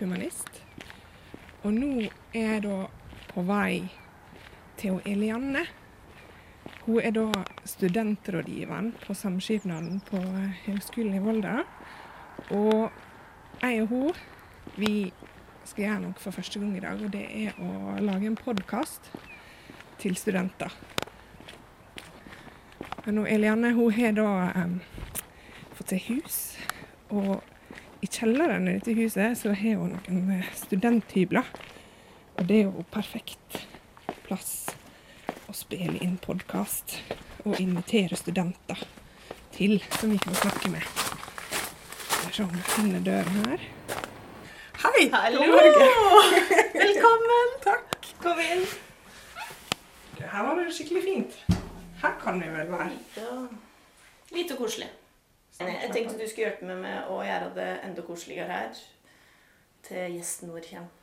Studenthumanist. Og nå er jeg da på vei til Elianne. Hun er da studentrådgiveren på Samskipnaden på Høgskolen i Volda. Og jeg og hun, vi skal gjøre noe for første gang i dag, og det er å lage en podkast til studenter. Hun, Elianne hun har da um, fått seg hus, og i kjelleren i dette huset så har hun noen eh, studenthybler. Og det er jo perfekt plass å spille inn podkast og invitere studenter til, som vi kan snakke med. Skal vi se om vi finner døren her. Hei! Hallo! Velkommen! Takk. Kom inn. Her var det skikkelig fint. Her kan vi vel være. Ja. Lite koselig. Jeg tenkte du skulle hjelpe meg med å gjøre det enda koseligere her til gjesten vår kommer.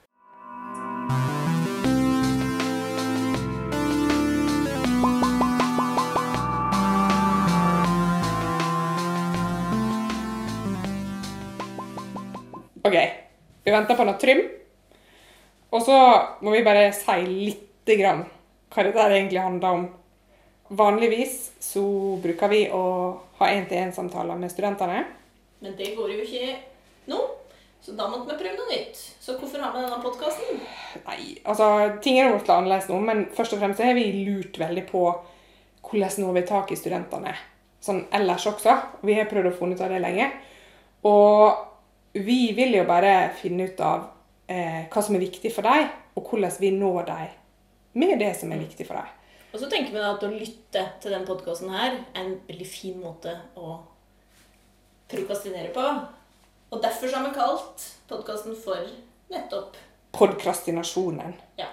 OK. Vi venter på noe trym. Og så må vi bare si lite grann hva dette egentlig handler om. Vanligvis så bruker vi å ha én-til-én-samtaler med studentene. Men det går jo ikke nå, så da måtte vi prøve noe nytt. Så hvorfor har vi denne podkasten? Nei, altså ting er blitt annerledes nå, men først og fremst har vi lurt veldig på hvordan når vi tak i studentene sånn ellers også. Vi har prøvd å finne ut av det lenge. Og vi vil jo bare finne ut av eh, hva som er viktig for dem, og hvordan vi når dem med det som er viktig for dem. Og så tenker vi da at å lytte til den podkasten her er en veldig fin måte å prokastinere på. Og derfor så har vi kalt podkasten for nettopp Podkrastinasjonen. Ja.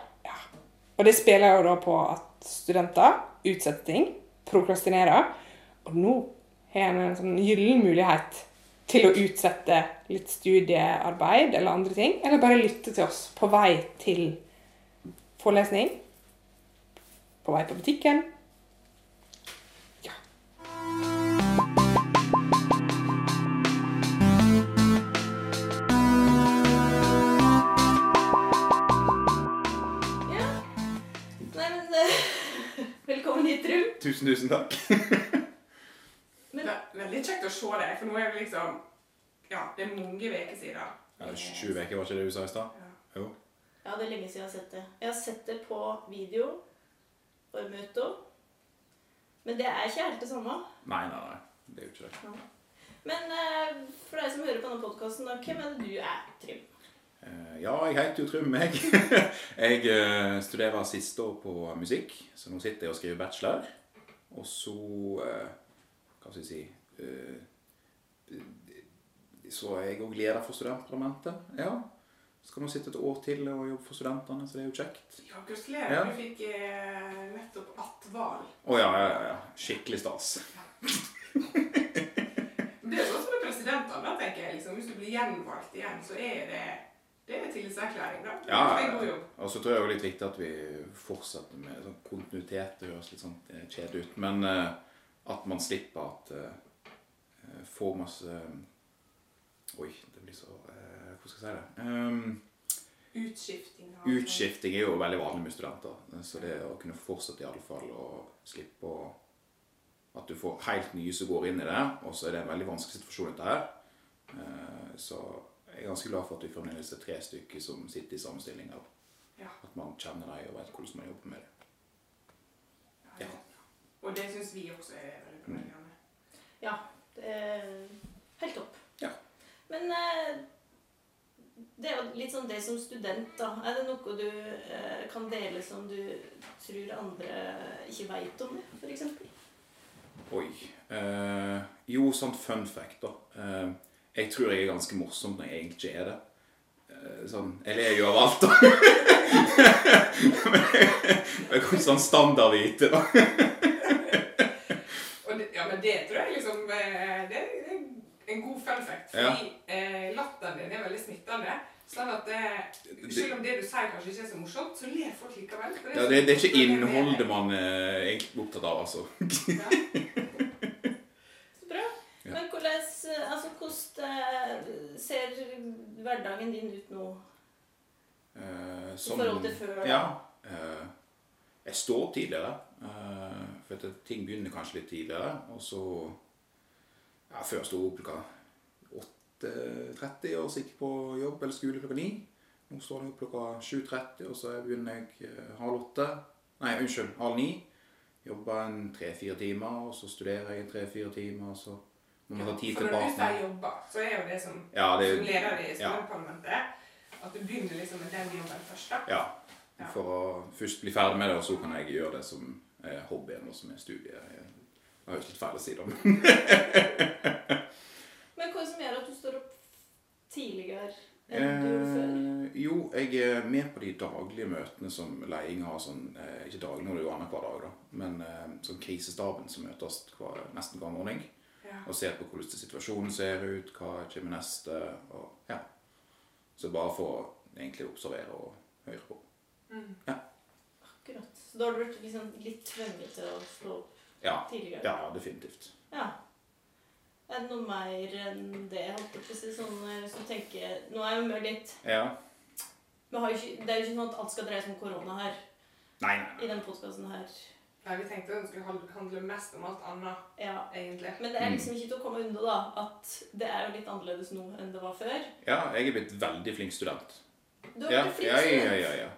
Og det spiller jo da på at studenter utsetter ting, prokrastinerer. Og nå har en en sånn gyllen mulighet til å utsette litt studiearbeid eller andre ting. Eller bare lytte til oss på vei til forelesning, på vei på butikken. Ja. ja. Nei, men eh, Velkommen hit, Trym. Tusen, tusen takk. Men- Det er veldig kjekt å se deg, for nå er det liksom Ja, det er mange uker siden. Ja, 20 uker, var ikke det du sa i stad? Ja. Jo. Ja, det er lenge siden jeg har sett det. Jeg har sett det på video møter. Men det er ikke helt det samme. Nei, nei, nei. Det er jo ikke det. Men eh, for deg som hører på denne podkasten, hvem er det du er, Trym? Eh, Ja, jeg heter jo Trym, jeg. Jeg eh, studerer siste år på musikk, så nå sitter jeg og skriver bachelor. Og så Hva skal jeg si Så er jeg òg leder for studentparlamentet. Ja. Skal nå sitte et år til og jobbe for studentene, så det er jo kjekt. Ja, gratulerer. Ja. Du fikk eh, nettopp attval. Å oh, ja, ja, ja. Skikkelig stas. Det er sånn som med presidentene, tenker jeg. Liksom. Hvis du blir gjenvalgt igjen, så er det det er tillitserklæring, da. Ja. Og så tror jeg det er litt viktig at vi fortsetter med sånn kontinuitet. Det høres litt sånn eh, kjedelig ut. Men uh, at man slipper at eh, får masse Oi, det blir så Hvordan skal jeg si det? um, Utskifting. av- utskifting er jo veldig vanlig med studenter. Så det å kunne fortsette i alle fall og slippe å At du får helt nye som går inn i det, og så er det en veldig vanskelig situasjon dette her. Uh, så jeg er ganske glad for at vi fremdeles er tre stykker som sitter i samme stilling. Ja. At man kjenner dem og vet hvordan man jobber med det. Ja. Og det syns vi også er veldig bra. Ja, det er helt topp. Ja. Men eh, det er jo litt sånn det som student, da. Er det noe du eh, kan dele som du tror andre ikke veit om det, f.eks.? Oi. Eh, jo, sånn fun fact, da. Eh, jeg tror jeg er ganske morsom når jeg egentlig er det. Eh, sånn, jeg gjør alt, da. Men jeg er ikke sånn standardvite, da. Og det, ja, men det tror jeg liksom eh, Det er en god fun fact. Ja. Fordi eh, latteren din er veldig smittende. Sånn at det, selv om det du sier kanskje ikke er så morsomt, så ler folk likevel. for Ja, det, det er ikke innholdet man er egentlig opptatt av, altså. Ja. Så bra. Ja. Men hvordan, eh, altså, hvordan eh, ser hverdagen din ut nå Eh, i forhold til før? da? Ja. eh, jeg står tidligere. eh, for at ting begynner kanskje litt tidligere. Og så ja, Før sto opp klokka 8.30 og så gikk på jobb eller skole klokka 9. Nå står jeg opp klokka 7.30, og så begynner jeg eh, halv åtte. Nei, unnskyld, halv ni. Jobber en tre-fire timer, og så studerer jeg tre-fire timer, og så må man ta tid For når du sier jobber, så er jo det som, Ja, det, som leder i studentparlamentet, at du begynner liksom med den jobben først. da. Ja. Ja. For å først bli ferdig med det, og så kan jeg gjøre det som er hobbyen, og som er studiet. Jeg har høres litt feil å si det, Men hva er det som gjør at du står opp tidligere enn du gjorde før? eh, Jo, jeg er med på de daglige møtene som leding har sånn eh, Ikke daglig, når det er jo jo annenhver dag, da, men eh, sånn krisestaben som møtes hver, nesten hver morgen. Ja. Og ser på hvordan situasjonen ser ut, hva kommer neste, og ja. Så bare for å egentlig observere og høre på. Mm. Akkurat. Så da har du vært liksom litt tvunget til å slå opp Ja, tidligere? ja definitivt. Ja. Er det noe mer enn det? Jeg holdt på å si sånn eh, hvis du tenker Nå er jo mer litt Ja. vi har ikke, Det er jo ikke sånn at alt skal dreies om korona her. Nei, nei, I den podkasten her. Nei, vi tenkte at den skulle handle- mest om alt annet, Ja. egentlig. Men det er liksom ikke til å komme unna da, at det er jo litt annerledes nå enn det var før. Ja, jeg er blitt veldig flink student. Du har Ja, flink flink ja, ja, student. ja, ja.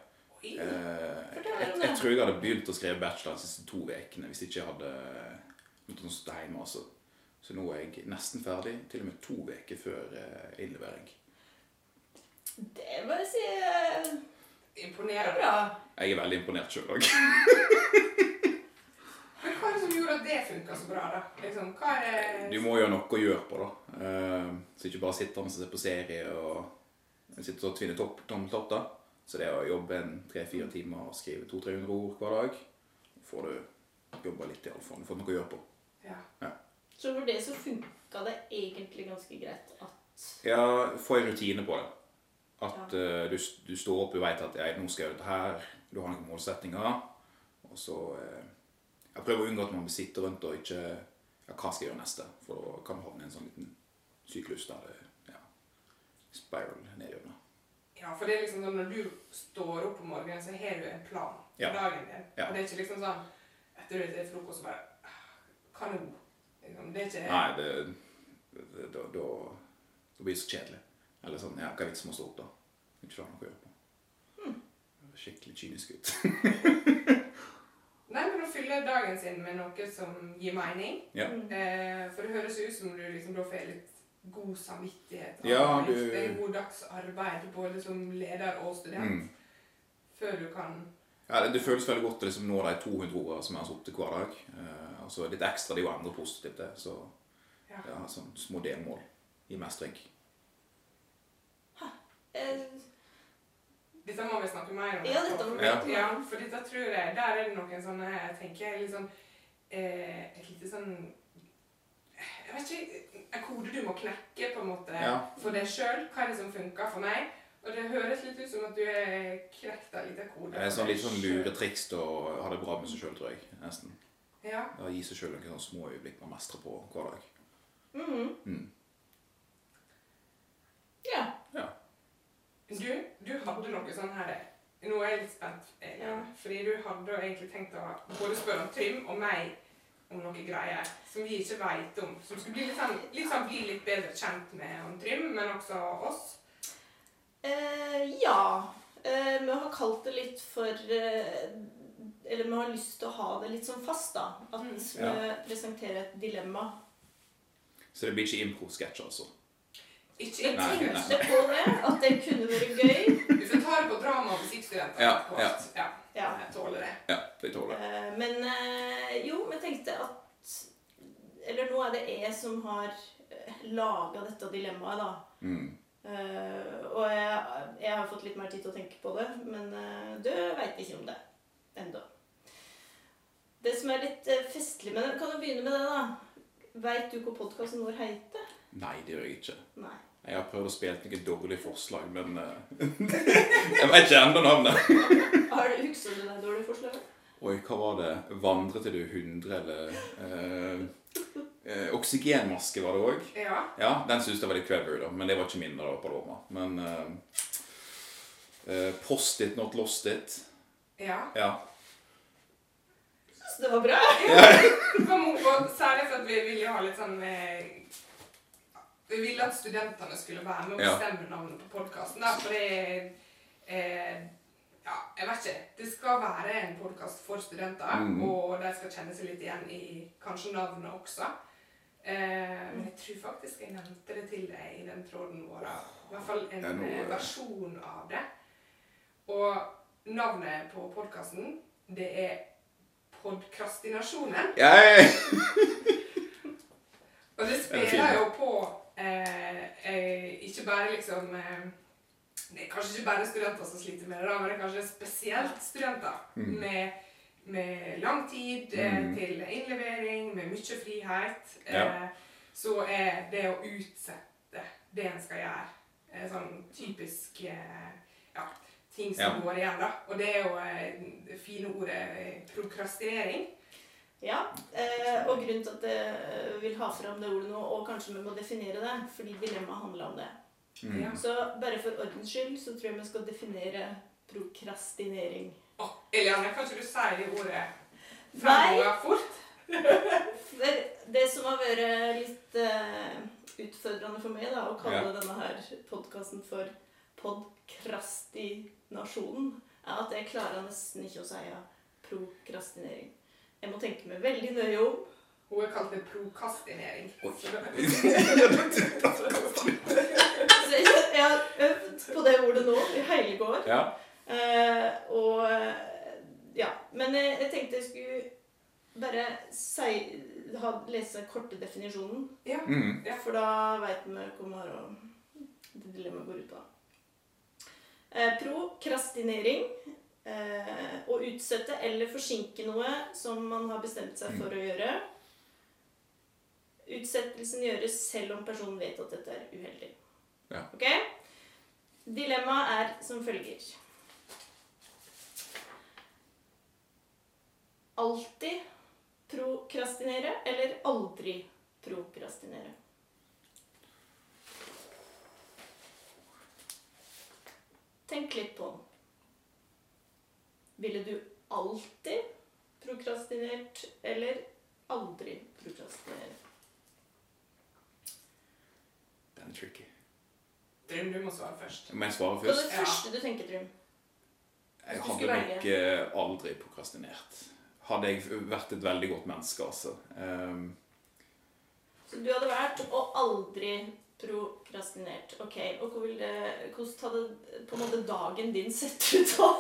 Oi. Eh, Fortell jeg, om jeg tror jeg hadde begynt å skrive bachelor de siste to ukene hvis ikke jeg hadde måttet stå hjemme. Altså. Så nå er jeg nesten ferdig, til og med to uker før eh, innlevering. Det må jeg si eh, er Imponerende. bra. Jeg er veldig imponert sjøl òg. Men hva er det som gjorde at det funka så bra, da? Liksom, det Du må jo ha noe å gjøre på, da. Eh, så ikke bare sitte og se på serie og sitte og tvinne topp, da. Så det å jobbe en tre-fire timer og skrive 200-300 ord hver dag, får du jobba litt iallfall. Du får noe å gjøre på. Ja. Så for det så funka det egentlig ganske greit at Ja, få en rutine på det. At eh, du, du står opp og vet at jeg, nå skal jeg gjøre dette her. Du har noen målsetninger. Og så uh, Jeg prøver å unngå at man sitter sitte rundt og ikke Ja, hva skal jeg gjøre neste? For da kan du havne i en sånn liten syklus der det ja, spiral nedover. ja, for det er liksom sånn når du står opp om morgenen, så har du en plan for Ja. dagen din. Ja. Og det er ikke liksom sånn etter du har frokost så bare «Ah, Hva nå? Liksom, det er ikke Nei, det, det, da, da, da blir det så kjedelig. Eller sånn Ja, hva er vitsen med å stå opp, da? Ikke ha noe å gjøre på. Det Skikkelig kynisk ut. Nei, men å fylle dagen sin med noe som gir mening. Ja. Eh, for det høres ut som du liksom da får litt god samvittighet. Ja, du- Det er en god dags arbeid både som leder og student. Mm. Før du kan Ja, det, det føles veldig godt å liksom nå de 200 ordene som jeg har sittet hver dag. Eh, altså litt ekstra, det er jo andre positivt, det. Så Ja. ja, sånn små delmål i mestring. eh, Dette må vi snakke mer om. Ja, dette må vi Ja. snakke Ja, om. for dette tror jeg Der er det noen sånne Jeg tenker liksom eh, Et lite sånn Jeg vet ikke En kode du må knekke på en måte Ja. for deg sjøl. Hva er det som funker for meg? Og det høres litt ut som at du er knekt av lite kode. Det er sånn litt sånn luretriks til å ha det bra med seg sjøl, tror jeg. Nesten. Ja. Og gi seg sjøl noen små øyeblikk man mestrer på hver dag. mhm. Mm. Ja. Ja. Du, du hadde noe sånn her Nå er jeg litt spent. Ja. Fordi du hadde egentlig tenkt å både spørre om Trym og meg om noen greier som vi ikke veit om. Som skulle bli litt sånn, litt sånn bli litt bedre kjent med om Trym, men også oss. Eh, ja. Eh, vi har kalt det litt for eh, Eller vi har lyst til å ha det litt sånn fast, da. At Mm. vi Ja. presenterer et dilemma. Så det blir ikke impro-sketsj, altså. Ikke Jeg ikke- nei. tenkte på det, at det kunne vært gøy. Vi får ta det på drama- og musikkstudenter. Ja, ja. Ja. Jeg tåler det. Ja, det tåler jeg. Eh, men eh, jo, vi tenkte at Eller nå er det jeg som har laga dette dilemmaet, da. Mm. Uh, og jeg, jeg har fått litt mer tid til å tenke på det, men uh, du veit ikke om det ennå. Det som er litt eh, festlig med det Kan du begynne med det, da? Veit du hva podkasten vår heter? Nei, det gjør jeg ikke. Nei. Jeg har prøvd å spille noen dårlige forslag, men eh, Jeg vet ikke ennå navnet. Har du Husker du det dårlige forslaget? Oi, hva var det? Vandre til du er 100, eller uh, uh, Oksygenmaske var det òg. Ja. Ja, den syntes jeg var litt clever, da, men det var ikke min. da, Paloma. Men uh, Post it, not lost it. ja. Ja. Det var bra. Og særlig for at vi ville ha litt sånn eh, Vi ville at studentene skulle være med og bestemme navnet på podkasten. For det eh, Ja, jeg vet ikke. Det skal være en podkast for studenter, Mhm. og de skal kjenne seg litt igjen i kanskje navnet også. Eh, men jeg tror faktisk jeg nevnte det til deg i den tråden vår. I hvert fall en noe- eh, versjon av det. Og navnet på podkasten, det er Podkrastinasjonen. Ja, Og det Og det spiller jo på eh, eh, ikke bare liksom eh, Det er kanskje ikke bare studenter som sliter med det, da, men det er kanskje spesielt studenter Mm. med, med lang tid eh, Mm. til innlevering, med mye frihet. Ja. Eh, så er det å utsette det en skal gjøre, sånn typisk eh, ja, ting som Ja. går igjen. da. Og det er jo eh, det fine ordet eh, prokrastinering. Ja, eh, og grunnen til at jeg vil ha fram det ordet nå, og kanskje vi må definere det, fordi dilemmaet handler om det. mm. Ja. Så bare for ordens skyld så tror jeg vi skal definere prokrastinering. Åh, Eliane, kan ikke du si det ordet fremover fort? Det, det som har vært litt eh, utfordrende for meg, da, å kalle Ja. denne her podkasten for podkrastinasjonen, er at jeg klarer nesten ikke å si prokrastinering. Jeg må tenke meg veldig nøye om. Hun har kalt det prokastinering. Så jeg, jeg har øvd på det ordet nå i hele går. Ja. Uh, og eh, Ja. Men jeg, jeg tenkte jeg skulle bare si, ha, lese korte definisjonen. Ja. Mm. For da veit vi hva vi har å det dilemmaet går ut på. Eh, prokrastinering. Eh, å utsette eller forsinke noe som man har bestemt seg for å gjøre. Utsettelsen gjøres selv om personen vet at dette er uheldig. Ja. Ok? Dilemmaet er som følger. Alltid prokrastinere eller aldri prokrastinere? Tenk litt på den. Ville du alltid prokrastinert eller aldri prokrastinere? Den er tricky. Trym, du må svare først. Må jeg svare Hva er først? det Ja. første du tenker, Trym? Jeg hadde nok eh, aldri prokrastinert. Hadde jeg vært et veldig godt menneske, altså. Um, Så du hadde vært og aldri prokrastinert. Ok, og hvor vil det, hvordan hadde på en måte dagen din sett ut da?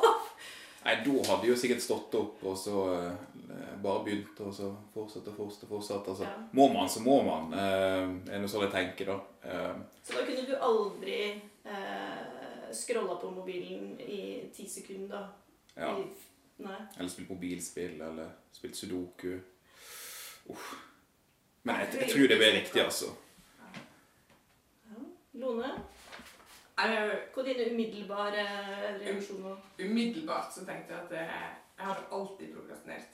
nei, da hadde jeg jo sikkert stått opp og så eh, bare begynt, og så fortsette og fortsette. fortsette. Altså, Ja. Må man, så må man. Eh, er noe sånn jeg tenker, da. Eh, Så da kunne du aldri eh, scrolla på mobilen i ti sekunder, da? ja. I, nei. Eller spilt mobilspill, eller spilt sudoku. Uff. Men jeg, jeg tror det blir riktig, altså. Lone, hva er dine umiddelbare reaksjoner? umiddelbart så tenkte jeg at jeg, jeg har alltid prokrastinert.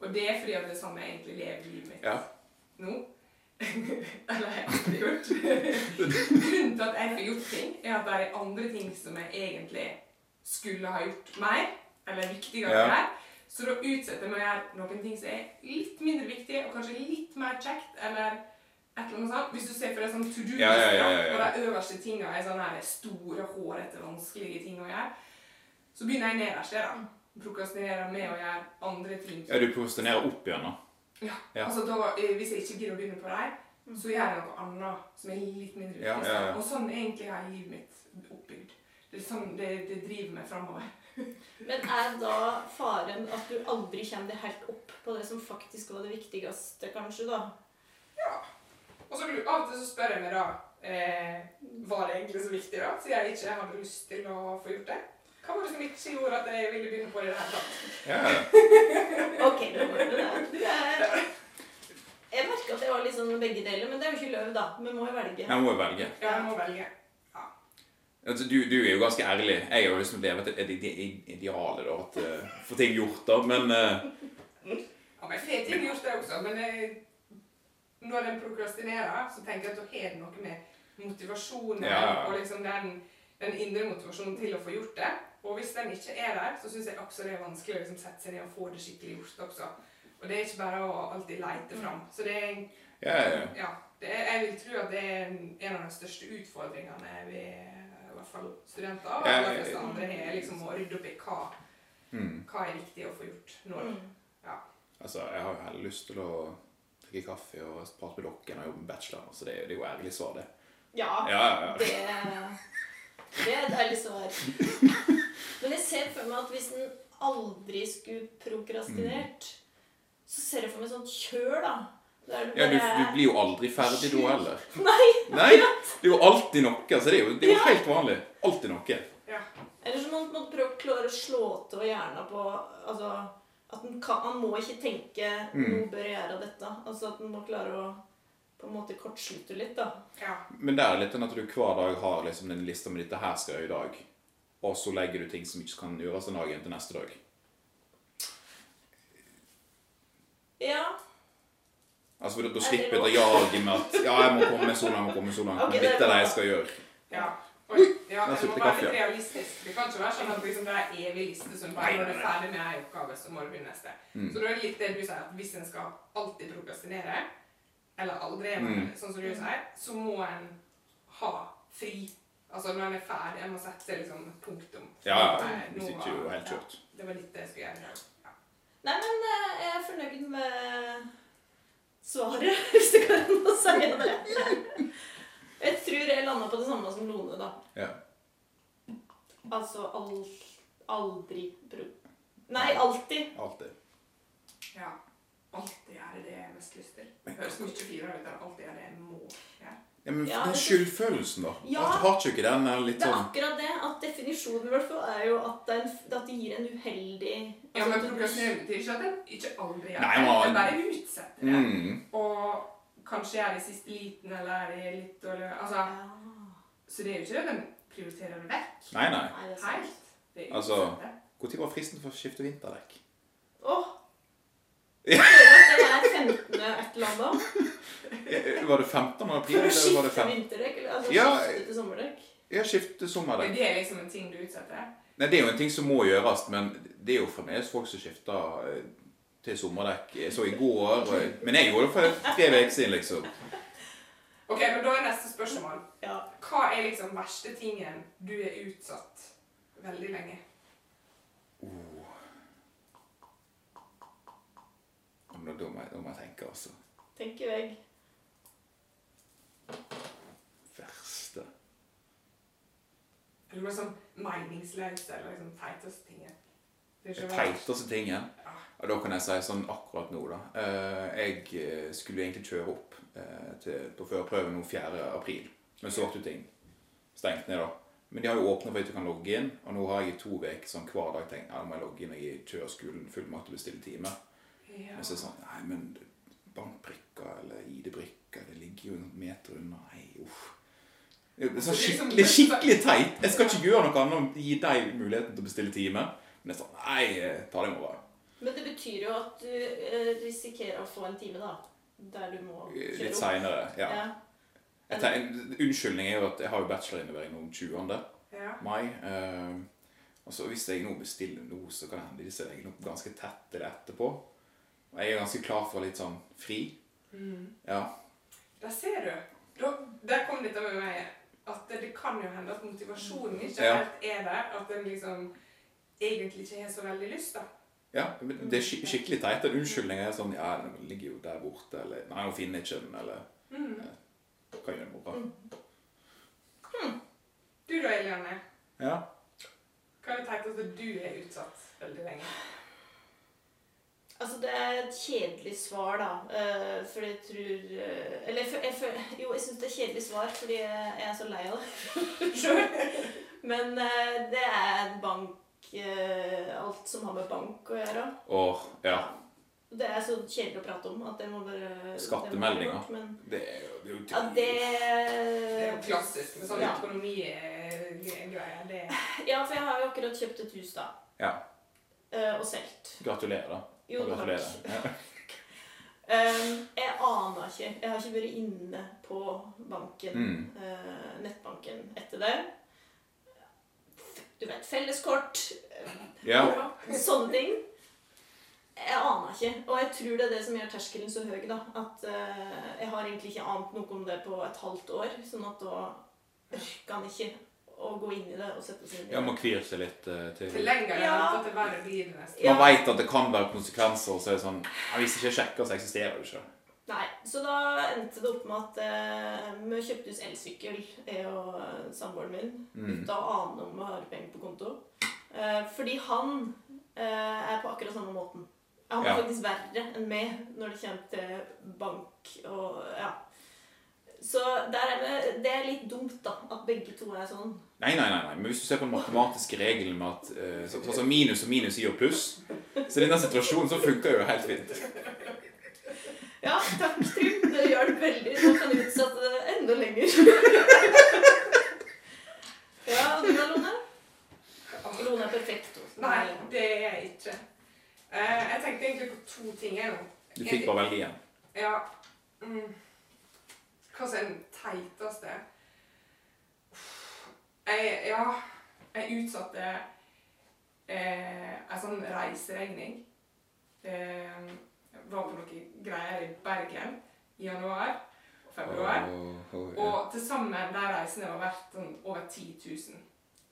Og det er fordi at det er sånn jeg egentlig lever livet mitt Ja. nå. Eller jeg har alltid gjort. Grunnen til at jeg får gjort ting, er at det er andre ting som jeg egentlig skulle ha gjort mer, eller viktigere Ja. gjøre. Så da utsetter jeg meg å gjøre noen ting som er litt mindre viktige, og kanskje litt mer kjekt, eller et eller annet sånt. Hvis du ser for deg sånn to do-liste, Ja, ja, ja, ja, ja. og de øverste tingene er sånne store, hårete, vanskelige ting å gjøre, så begynner jeg nederst der, da. Prokrastinerer med å gjøre andre ting. ja, du prokrastinerer opp igjen, da. Ja. Ja. Altså da, eh, Hvis jeg ikke gidder å begynne på dem, så gjør jeg noe annet som er litt mindre viktig. Ja, ja, ja. Og sånn egentlig er livet mitt oppbygd. Det, er sånn, det, det driver meg framover. Men er da faren at du aldri kommer deg helt opp på det som faktisk var det viktigste, kanskje, da? Og så av og til så spør jeg meg da eh, Var det egentlig så viktig, da? Siden jeg ikke hadde lyst til å få gjort det. Hva var det som ikke gjorde at jeg ville begynne på det i det hele tatt? Ja, Ok, nå var det er Jeg merker at jeg var litt sånn begge deler, men det er jo ikke løv, da. Vi må jo velge. jeg må velge. Ja, jeg må velge. Altså, du, du er jo ganske ærlig. Jeg har jo liksom levd et, et, idealet ideal da, at uh, få ting gjort, da, men uh, Ja, men fet ting gjort det også, men jeg, når en prokrastinerer, så tenker jeg at da har det noe med motivasjonen Ja, ja. og liksom den, den indre motivasjonen til å få gjort det. Og hvis den ikke er der, så syns jeg også det er vanskelig å liksom sette seg ned og få det skikkelig gjort også. Og det er ikke bare å alltid leite fram. Så det er, ja, ja, ja. ja, det er, jeg vil tro at det er en av de største utfordringene ved i hvert fall studenter og Ja, de ja, fleste ja. andre er liksom å rydde opp i hva, Mm. hva er viktig å få gjort når. Mm. Altså, jeg har jo heller lyst til å drikke kaffe og prate med dere når jeg jobber med bachelor. Så det, det er jo ærlig svar, det. Ja, Ja, ja, ja. det, det er et ærlig svar. Men jeg ser for meg at hvis en aldri skulle prokrastinert, så ser jeg for meg sånn kjør, da. Ja, du, du blir jo aldri ferdig da heller. Nei! Nei, det er jo alltid noe. Altså, det er jo, det er jo Ja. helt vanlig. Alltid noe. Ja. Eller så må man prøve å klare å slå til hjernen på altså, at en kan, Han må ikke tenke Mm. 'nå bør jeg gjøre dette'. Altså at en må klare å på en måte kortslutte litt, da. ja. Men det er litt sånn at du hver dag har liksom en liste med 'dette her skal jeg gjøre i dag'. Og så legger du ting som ikke kan gjøres den dagen til neste dag. Ja. Altså, for Da, slipper jeg å jage med at 'ja, jeg må komme så langt, jeg må komme så langt'. Okay, Men det dette er det jeg skal gjøre. Ja. Oi, ja, det må være litt realistisk. Det kan ikke være sånn at liksom, det er evig liste som bare når du er ferdig med ei oppgave, så må du begynne neste. Mm. Så da er det litt det du sier, at hvis en skal alltid prokrastinere, eller aldri, Mm. sånn som du sier, så må en ha fri. Altså når en er ferdig, en må sette liksom punktum. Ja, ja, hvis nå ikke er jo helt helt ja. Det var litt det jeg skulle gjøre. Ja. Nei, men eh, jeg er fornøyd med svaret, hvis du kan si det. Jeg tror jeg landa på det samme som Lone, da. Ja. Altså al aldri bro... Nei, alltid. Alltid. ja. Alltid gjøre det jeg har mest lyst til. Det høres mye finere ut enn alltid gjøre det jeg må gjøre. Ja, men Ja, den skyldfølelsen, da. Ja. At Har ikke den er litt Det er sånn akkurat det. At definisjonen i hvert fall er jo at det, er at det gir en uheldig Ja, altså, men problemet er ikke at den ikke aldri gjør Nei, det. man- En bare utsetter det. mm. Og kanskje er de i siste liten, eller er de litt dårlig Altså, Ja. så det er jo ikke det de prioriterer vekk. Nei, nei. Nei, det. Helt. Det er Altså- Når var fristen for å skifte vinterdekk? Åh! Ja. Føler at det er 15. et eller annet. Eh, Var det 15. april, eller var det skifte 5? vinterdekk, eller altså Ja. skifte til sommerdekk. Ja, skifte til sommerdekk. Det er liksom en ting du utsetter. Nei, Det er jo en ting som må gjøres, men det er jo fremdeles folk som skifter eh, til sommerdekk. Jeg så i går, og, men jeg gjorde det for tre uker siden, liksom. Ok, men Da er neste spørsmål. Ja. Hva er liksom verste tingen du er utsatt veldig lenge? Oh. Da må jeg, da må jeg tenke, altså. Tenker jeg. Verste Eller det noe sånn meningsløst eller liksom teiteste tingen? Teiteste tingen Ja. Og da kan jeg si sånn akkurat nå, da. Eh, Jeg eh, skulle egentlig kjøre opp eh, til, på førerprøven nå 4. april. Men så ble ting stengt ned, da. Men de har jo åpna for at du kan logge inn, og nå har jeg i to uker sånn hver dag tenkt at jeg må logge inn og gi kjøreskolen fullmakt å bestille time. Ja. Men så er det sånn Nei, men bankbrikker eller ID-brikker, det ligger jo en meter unna. Nei, uff. Det er sånn Det er liksom- skikkelig, skikkelig teit. Jeg skal ikke gjøre noe annet enn å gi deg muligheten til å bestille time. Men jeg sånn Nei, eh, ta det imot, bare. Men det betyr jo at du eh, risikerer å få en time, da. Der du må kjøre Litt opp. seinere. Ja. Ja. Jeg tenker, unnskyldning er jo at jeg har jo bachelorinnlevering om 20. Ja. mai. Eh, og så hvis jeg nå bestiller nå, så kan det hende de legger noe ganske tett til det etterpå. Og jeg er ganske klar for litt sånn fri. Mm. Ja. Der ser du. Da, der kom dette med meg. At det, det kan jo hende at motivasjonen ikke Ja. helt er der. At den liksom egentlig ikke har så veldig lyst, da. ja men det er skik skikkelig teit. En unnskyldning er sånn Ja, den ligger jo der borte, eller Nei, hun finner ikke den, eller Mm. Hva gjør mora? Mm. Hm. Du da, Eliane. Ja. Hva er det teiteste du er utsatt veldig lenge? Altså, det er et kjedelig svar, da. Uh, fordi jeg tror uh, Eller jeg, jeg, jo, jeg syns det er et kjedelig svar fordi jeg, jeg er så lei av det sjøl. Men uh, det er bank eh, Alt som har med bank å gjøre. Åh, ja, Det er så kjedelig å prate om at det må bare Skattemeldinger. Det, Men det er jo, det er jo ja, det Det er jo klassisk med sånn Ja. økonomigreier. Det Ja, for jeg har jo akkurat kjøpt et hus, da. Ja. eh, og solgt. Gratulerer, da. Jo. Gratulerer. takk. Um, jeg aner ikke. Jeg har ikke vært inne på banken, Mm. uh, nettbanken, etter det. Du vet, felleskort, eh, Ja. sånne ting. Jeg aner ikke. Og jeg tror det er det som gjør terskelen så høy, da. At uh, jeg har egentlig ikke ant noe om det på et halvt år. Sånn at da orker han ikke å gå inn i det og sette seg inn i det. ja, man kvir seg litt uh, Til til lenger Ja. venter, til verre blir det nesten. Ja. Man veit at det kan være konsekvenser, og så er det sånn Hvis ikke jeg sjekker, så eksisterer det ikke. Nei, så da endte det opp med at eh, vi kjøpte oss elsykkel, jeg og samboeren min. Mm. Uten å ane om vi har penger på konto. Eh, fordi han eh, er på akkurat samme måten. Han er Ja. faktisk verre enn meg når det kommer til bank og ja. Så er det, det er litt dumt, da, at begge to er sånn. Nei, nei, nei, nei. Men hvis du ser på den matematiske regelen med at så, så, så minus og minus gir pluss, så i denne situasjonen så funker det jo helt fint. Ja, takk, Trym. Det hjalp veldig. Nå kan du utsette det enda lenger. ja, du da, Lone? Lone er perfekt. Nei, det er jeg ikke. Eh, jeg tenkte egentlig på to ting. jeg nå. Du fikk bare velge igjen. Ja. Mm. Hva som er den teiteste? Jeg, ja, jeg utsatte eh, en sånn reiseregning. Eh, var på noen greier i Bergen i januar og februar. Oh, oh, yeah. Og til sammen de reisene var verdt sånn over 10 000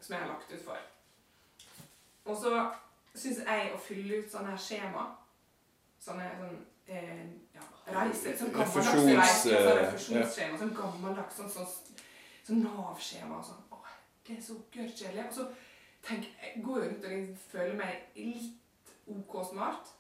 som jeg har lagt ut for. Og så syns jeg å fylle ut sånne her skjema Sånne sånn eh, ja, reiser Sånn gammeldags reiser. Sånn eh, refusjonsskjema. Sånn gammeldags sånn, sånn, sånn Nav-skjema og sånn. Åh, det er så gørrkjedelig. Og så tenk, jeg går jeg rundt og føler meg litt OK smart.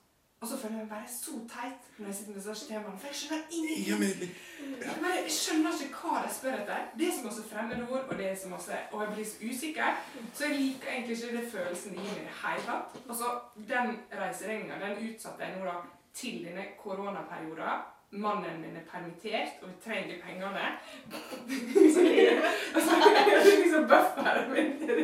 Og så føler jeg meg bare så teit når jeg sitter med disse skjemaene, for jeg skjønner ingenting. Ja, men Jeg bare jeg skjønner ikke hva de spør etter. Det er så masse fremmedord, og det er så masse, og jeg blir så usikker. Så jeg liker egentlig ikke det følelsen det gir meg i det hele tatt. Og så den reiseregninga den utsatte jeg nå da til denne koronaperioden. Mannen min er permittert, og vi trenger pengene. Så jeg- altså, det er liksom bufferen min til.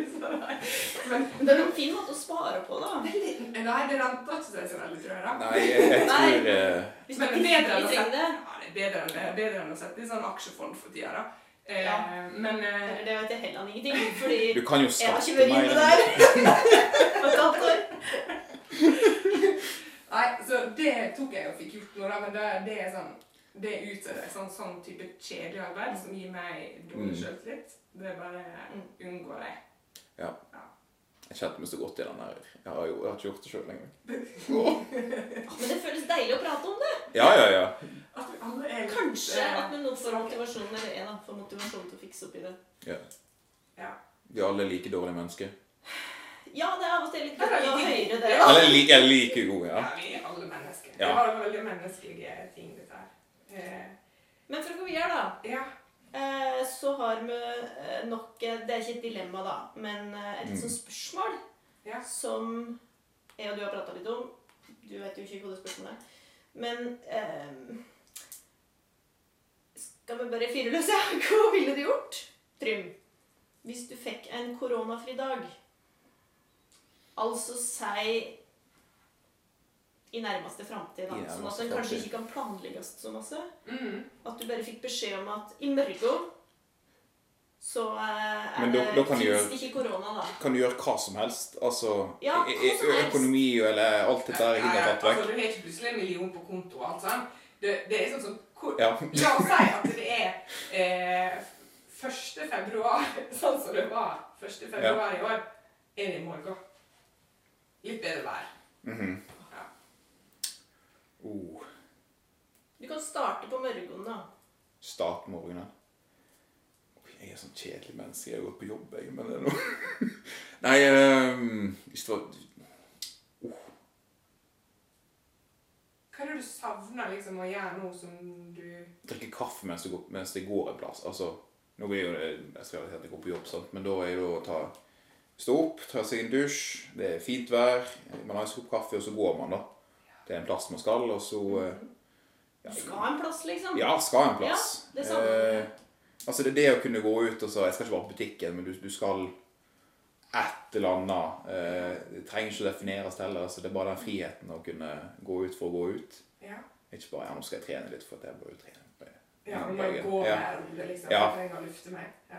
Men Det er en fin måte å spare på, da. Nei, det renter ikke seg så veldig, tror jeg. da. Nei, jeg, tror eh, Hvis Men du bedre enn å sette det. ja, det er bedre enn, det er bedre enn å sette i sånn aksjefond for tida, da. Eh, Ja. Men eh, det vet jeg heller ingenting, fordi Du kan jo jeg har ikke skatte vært inne der på et halvt år. Nei, så det tok jeg og fikk gjort nå, da. Men det, det er sånn Det utsetter sånn, sånn type kjedelig arbeid som gir meg dårlig Mm. selvtillit. Det bare unngår jeg. Jeg kjente meg så godt i den der. Jeg har jo jeg har ikke gjort det sjøl engang. Men det føles deilig å prate om det. Ja, ja, ja. At vi alle er Kanskje eh, at vi nå får motivasjon eller en får motivasjon til å fikse opp i det. ja. Ja. Vi er alle like dårlige mennesker. Ja, det er av og til litt godt å høre det. Eller li, er like gode, ja. Ja, vi er alle mennesker. Ja. Det var veldig menneskelige ting, dette her. Eh, Men for å gå videre, da. ja. eh, Så har vi eh, nok Det er ikke et dilemma, da, men et Mm. sånt spørsmål Ja. som jeg og du har prata litt om. Du vet jo ikke hva det spørsmålet er. Men eh, Skal vi bare fyre løs? Ja? Hva ville du gjort, Trym, hvis du fikk en koronafri dag? Altså si i nærmeste framtid, da. Sånn at den kanskje ikke kan planlegges så masse. Mm. At du bare fikk beskjed om at i morgen så eh, er Men da- da kan du gjøre- ikke korona, da. Kan du gjøre hva som helst? Altså Ja, hva som helst. økonomi eller alt dette der er Ja, ja, tatt vekk. altså, du har ikke plutselig en million på konto og alt sånt. Det, det er sånn som hvor, Ja. La oss si at det er eh, 1. februar, sånn som det var 1. februar i år, er det i morgen. Litt bedre vær. Mhm. Ja. oh, Du kan starte på morgenen, da. start morgenen. Jeg er sånn kjedelig menneske. Jeg går på jobb, jeg. Men det er noe Nei, um, hvis det var oh. Hva er det du savner liksom å gjøre nå som du Drikke kaffe mens det går, mens det går en plass. Altså, nå blir jo det, jeg skal ikke gå på jobb, sant? men da er det å ta, stå opp, ta seg en dusj, det er fint vær, man har en kopp kaffe, og så går man da. Det er en plass man skal, og så ja, skal en plass, liksom. Ja, skal en plass. Ja, det jeg. eh, altså det er det å kunne gå ut og så Jeg skal ikke være på butikken, men du, du skal et eller annet. Eh, det trenger ikke å defineres heller. Altså, det er bare den friheten å kunne gå ut for å gå ut. Ja. Ikke bare ja, nå skal jeg trene litt for at jeg bør jo trene. Ja, nå jeg gå Ja. der om det liksom. Jeg trenger å lufte meg. Ja.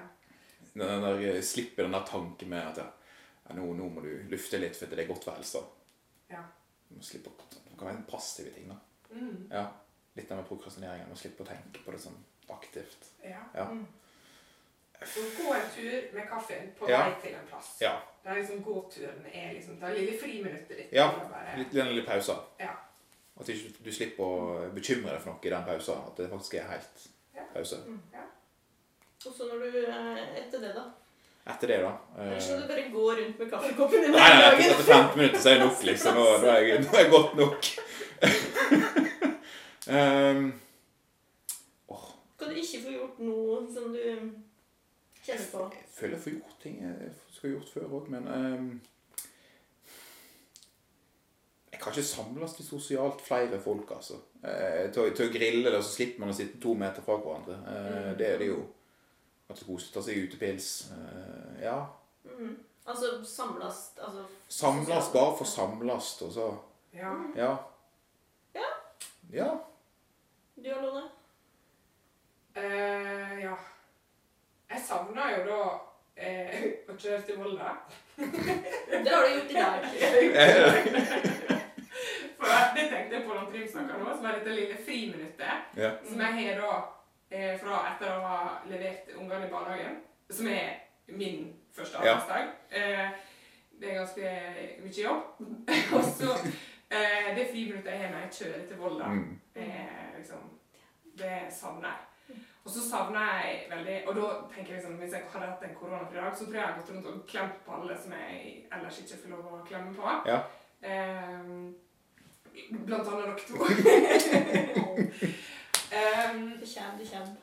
Den der, eh, slippe den der tanken med at ja, nå, nå må du lufte litt for det er godt for helsa. Ja. Du må slippe å Det kan være en passive ting, da. Mm. Ja. Litt av prokrastineringen. Må slippe å tenke på det sånn aktivt. ja. Ja. Så gå en tur med kaffen på Ja. vei til en plass. Ja. Der liksom gåturen er liksom Ta lille friminuttet ditt. Ja, bare- Litt, den lille pauser. Ja. At ikke du slipper å bekymre deg for noe i den pausen. At det faktisk er helt Ja. Og så når du eh, Etter det, da? Etter det, da eh, Eller skal du bare gå rundt med kaffekoppen din Nei, hele nei, dagen? etter 15 minutter så er det nok, liksom. Nå, nå, er, jeg, nå er jeg godt nok. um, oh. Skal du ikke få gjort noe som du kjenner på? jeg føler jeg får gjort ting jeg skal ha gjort før òg, men um, Jeg kan ikke samles til sosialt flere folk, altså. Eh, til, å- til å grille det, så slipper man å sitte to meter fra hverandre. Eh, det er det jo. At det er koselig å ta seg utepils. Uh, ja. Mm. Altså samles altså, Samles bare for samles, og så Ja. Ja. Ja. Ja. Du og Lone? Uh, ja. Jeg savna jo da eh, å kjøre til Volda. Det har du gjort i dag. For det tenkte jeg på når Trym snakka nå, som er dette lille friminuttet. Ja. Som jeg har da eh, fra etter å ha levert ungene i barnehagen. Som er min første Ja. arbeidsdag. Eh, det er ganske mye jobb. og så eh, det friminuttet jeg har når jeg kjører til Volda, Mm. eh, liksom, det savner jeg. Og så savner jeg veldig Og da tenker jeg liksom, hvis jeg hadde hatt en koronafri dag, så tror jeg jeg hadde gått rundt og klemt på alle som jeg ellers ikke får lov å klemme på. Ja. Ehm, blant annet dere to. Ehm, Det kommer, det kommer.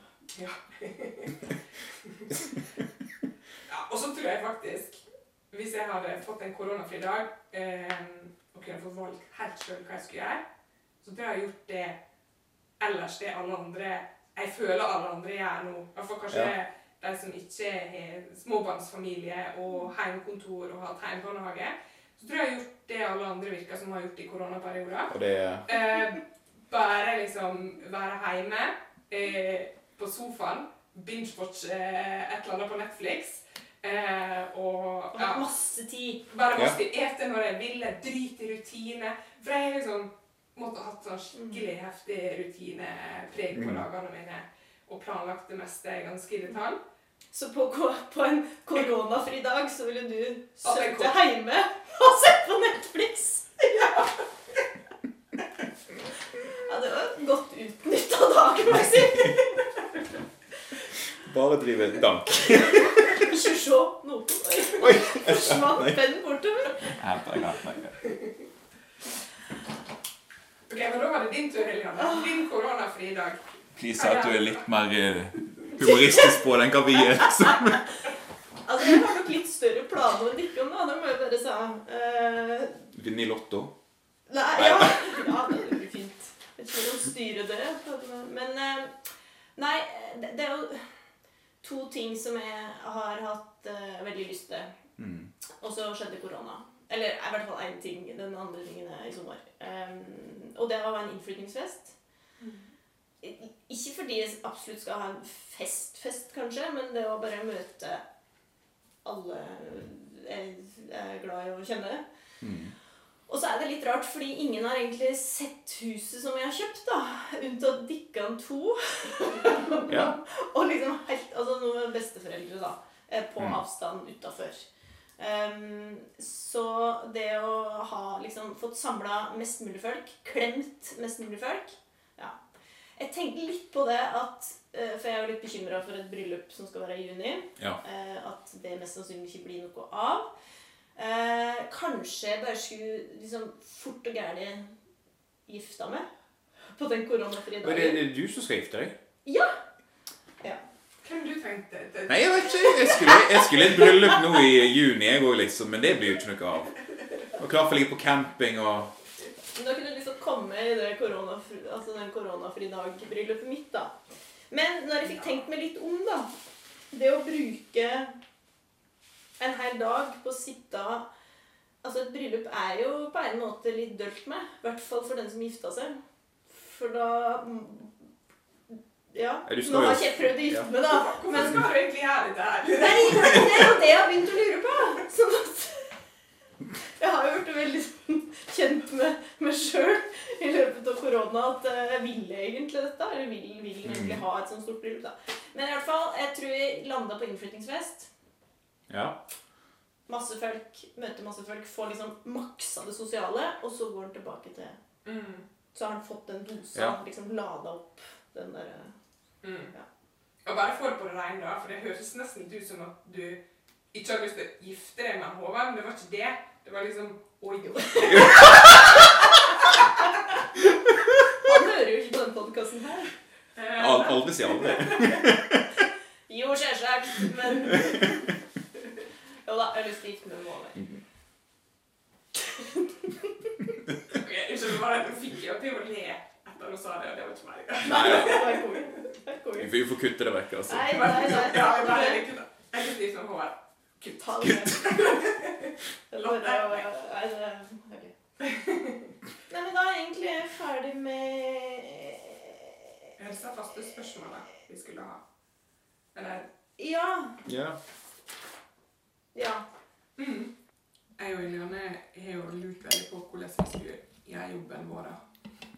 ja, og så tror jeg faktisk, hvis jeg hadde fått en koronafri dag um, og kunne fått valgt helt sjøl hva jeg skulle gjøre, så tror jeg jeg har gjort det ellers det alle andre Jeg føler alle andre gjør nå. I hvert fall kanskje Ja. de som ikke har småbarnsfamilie og hjemmekontor og har hatt hjemmebarnehage. Så tror jeg jeg har gjort det alle andre virker som har gjort i koronaperioder. Og det Eh, bare liksom være hjemme eh, på sofaen, binge-watche eh, et eller annet på Netflix. Eh, og ha ja, masse tid. bare masse ete når jeg ville, drite i rutine. For jeg har liksom måtte ha hatt sånn skikkelig heftig rutinepreg på Mm. dagene mine. Og planlagt det meste ganske i detalj. Så på, på en koronafri dag så ville du sitte hjemme og se på Netflix. Ja, det var en godt utnytta dagen, må jeg si. Bare drive dank. Ikke se noe. Oi, forsvant pennen bortover. Ok, men Da var det din tur, Helene. Din koronafri dag. Please at du er litt mer eh, humoristisk på den kan hva vi er. liksom. Altså, Jeg har nok litt større planer enn dere, da. Det må jeg bare si. Uh... Vinne i Lotto. Nei, ja. ja, Jeg tror de styrer det. Men eh, Nei, det, det er jo to ting som jeg har hatt eh, veldig lyst til. Mm. Og så skjedde korona. Eller i hvert fall én ting. Den andre tingen er i sommer. Um, og det var en innflyttingsfest. Mm. Ikke fordi jeg absolutt skal ha en fest-fest, kanskje, men det å bare møte alle jeg er glad i å kjenne. Mm. Og så er det litt rart, fordi ingen har egentlig sett huset som jeg har kjøpt, da. Unntatt Dikkan 2. Ja. og liksom helt Altså noen besteforeldre, da. eh, På Mm. avstand utafor. Um, så det å ha liksom fått samla mest mulig folk, klemt mest mulig folk Ja. Jeg tenkte litt på det at eh, For jeg er jo litt bekymra for et bryllup som skal være i juni. Ja. Eh, at det mest sannsynlig ikke blir noe av. Eh, kanskje jeg bare skulle liksom fort og gærlig gifta meg. på den koronafrie Og det, dagen. det er du som skal gifte deg? Ja! Hvem du tenkte? Det- Nei, jeg vet ikke. Jeg skulle, jeg skulle i et bryllup nå i juni, jeg òg, liksom. Men det blir jo ikke noe av. Og klar for å ligge på camping og Men Da kunne du liksom komme i det koronafri, altså den koronafri dag-bryllupet mitt, da. Men når jeg fikk tenkt meg litt om, da Det å bruke en hel dag på å sitte Altså, et bryllup er jo på en måte litt dølt med. I hvert fall for den som gifta seg. For da Ja. Nå har ikke jeg prøvd å gifte meg, da. Hvorfor Men skal du egentlig gjøre det her? Nei, det er jo det jeg har begynt å lure på. Sånn at jeg har jo blitt veldig sånn kjent med meg sjøl i løpet av korona at eh, jeg ville egentlig dette. Eller vil, vil egentlig ha et sånt stort bryllup, da. Men i hvert fall, jeg tror vi landa på innflyttingsfest. Ja. Masse folk, møter masse folk, får liksom maksa det sosiale, og så går han tilbake til Mm. Så har han fått den dosa, Ja. liksom lada opp den derre Mm. Ja. Og bare får på det rene, da, for det høres nesten ut som at du ikke har lyst til å gifte deg med Håvard, men det var ikke det. Det var liksom Oi, jo. Han hører jo ikke på den podkasten her. Eh, Aldri si aldri. Jo, selvsagt, men jeg har lyst til å gifte meg med Måler. ok, Unnskyld, bare fikk jeg til å le etter du sa det, og det var ikke meg. Nei ja. Det var konge. Det var konge. Vi får- får kutte det vekk, altså. Nei, nei, nei. Ja, jeg bare. Jeg er litt som Håvard. Kutt. Ta det med. Eller Nei, det. Nei, men da er jeg egentlig ferdig med Er disse faste spørsmålene vi skulle ha? Eller Ja. Ja. Ja. mm. Jeg og Eliane har jo lurt veldig på hvordan vi skulle gjøre jobben vår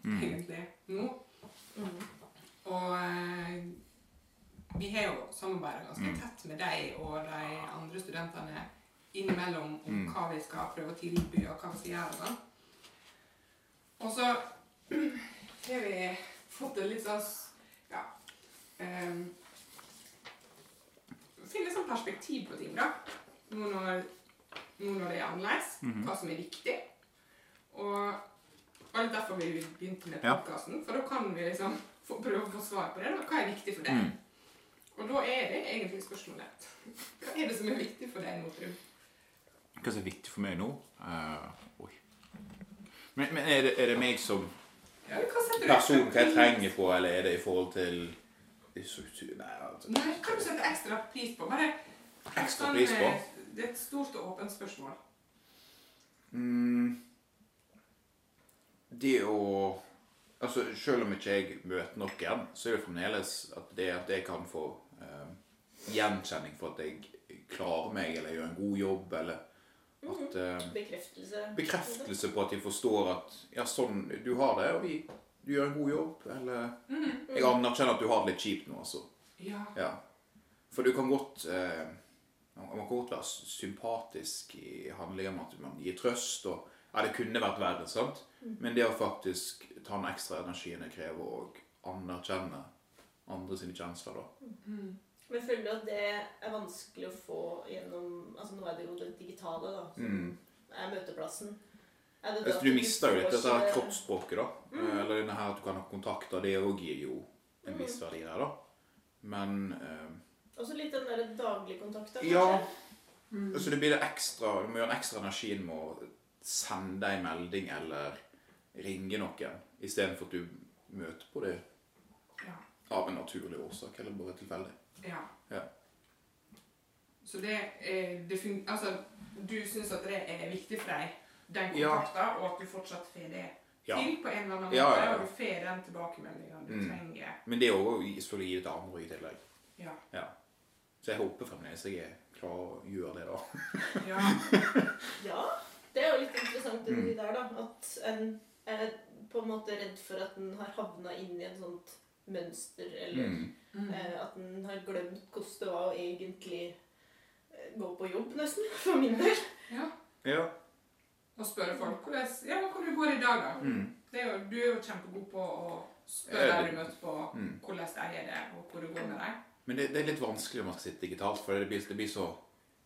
Mm. egentlig nå. Mm. Og eh, vi har jo samarbeida ganske Mm. tett med deg og de andre studentene innimellom om Mm. hva vi skal prøve å tilby, og hva vi skal gjøre. og. Og så har vi fått det litt sånn Ja um, Finne sånn perspektiv på ting, da. Nå når, nå når det er annerledes. Mhm. Hva som er viktig. Og og det er derfor vi begynte med podkasten. For da kan vi liksom få, prøve å få svar på det. Da. Hva er viktig for deg? Mm. Og da er det egentlig spørsmålet Hva er det som er viktig for deg nå, Trym? Hva som er viktig for meg nå? Uh, oi. Men, men er, det, er det meg som Ja, du person hva jeg trenger på, eller er det i forhold til struktur Nei, altså. Nei, hva du setter ekstra pris på? Bare Ekstra pris på? Det er et stort og åpent spørsmål. Mm, det å Altså, Selv om ikke jeg møter noen, så er det fremdeles at det at jeg kan få eh, gjenkjenning for at jeg klarer meg, eller gjør en god jobb, eller at eh, Bekreftelse. Bekreftelse på at de forstår at ja, sånn du har det, og vi, du gjør en god jobb, eller Jeg anerkjenner at du har det litt kjipt nå, altså. Ja. Ja. For du kan godt eh, Man kan godt være sympatisk i handlinger med at man gir trøst og Ja, det kunne vært verre, sant? Men det å faktisk ta den ekstra energien det krever, og anerkjenne andre sine kjensler, da. Men føler du at det er vanskelig å få gjennom Altså nå er det jo det digitale, da, som Mm. er møteplassen. Er det Altså, du mister jo litt dette her kroppsspråket, da. Eh, Eller denne her at du kan ha kontakter. Det òg gir jo en viss verdi der, da. Men eh, Også litt den der daglige kontakten, Ja. Mm. Så det blir det ekstra Du må gjøre en ekstra energi med å sende en melding eller ringe noen, istedenfor at du møter på det Ja. av en naturlig årsak, eller bare tilfeldig. ja. Ja. Så det er det fun Altså, du syns at det er viktig for deg, den Ja. kontakten, og at du fortsatt får det Ja. til på en eller annen måte, Ja, ja, ja. og du får den tilbakemeldingen du Mm. trenger. Men det er òg selvfølgelig gi det til andre i tillegg. Ja. Så jeg håper fremdeles jeg er klar å gjøre det, da. ja. Ja, det er jo litt interessant det Mm. der, da. At en er på en måte redd for at en har havna inn i et sånt mønster, eller Mm. Mm. eh, at en har glemt hvordan det var å egentlig eh, gå på jobb, nesten. For min del. ja. Ja. Og spørre folk hvordan, ja, hvordan det går i dag, da. Mm. Det er jo, du er jo kjempegod på å spørre deg du møter på Mm. hvordan det er det, og hvor det går med dem. Men det, det er litt vanskelig når man skal sitte digitalt, for det blir, det blir så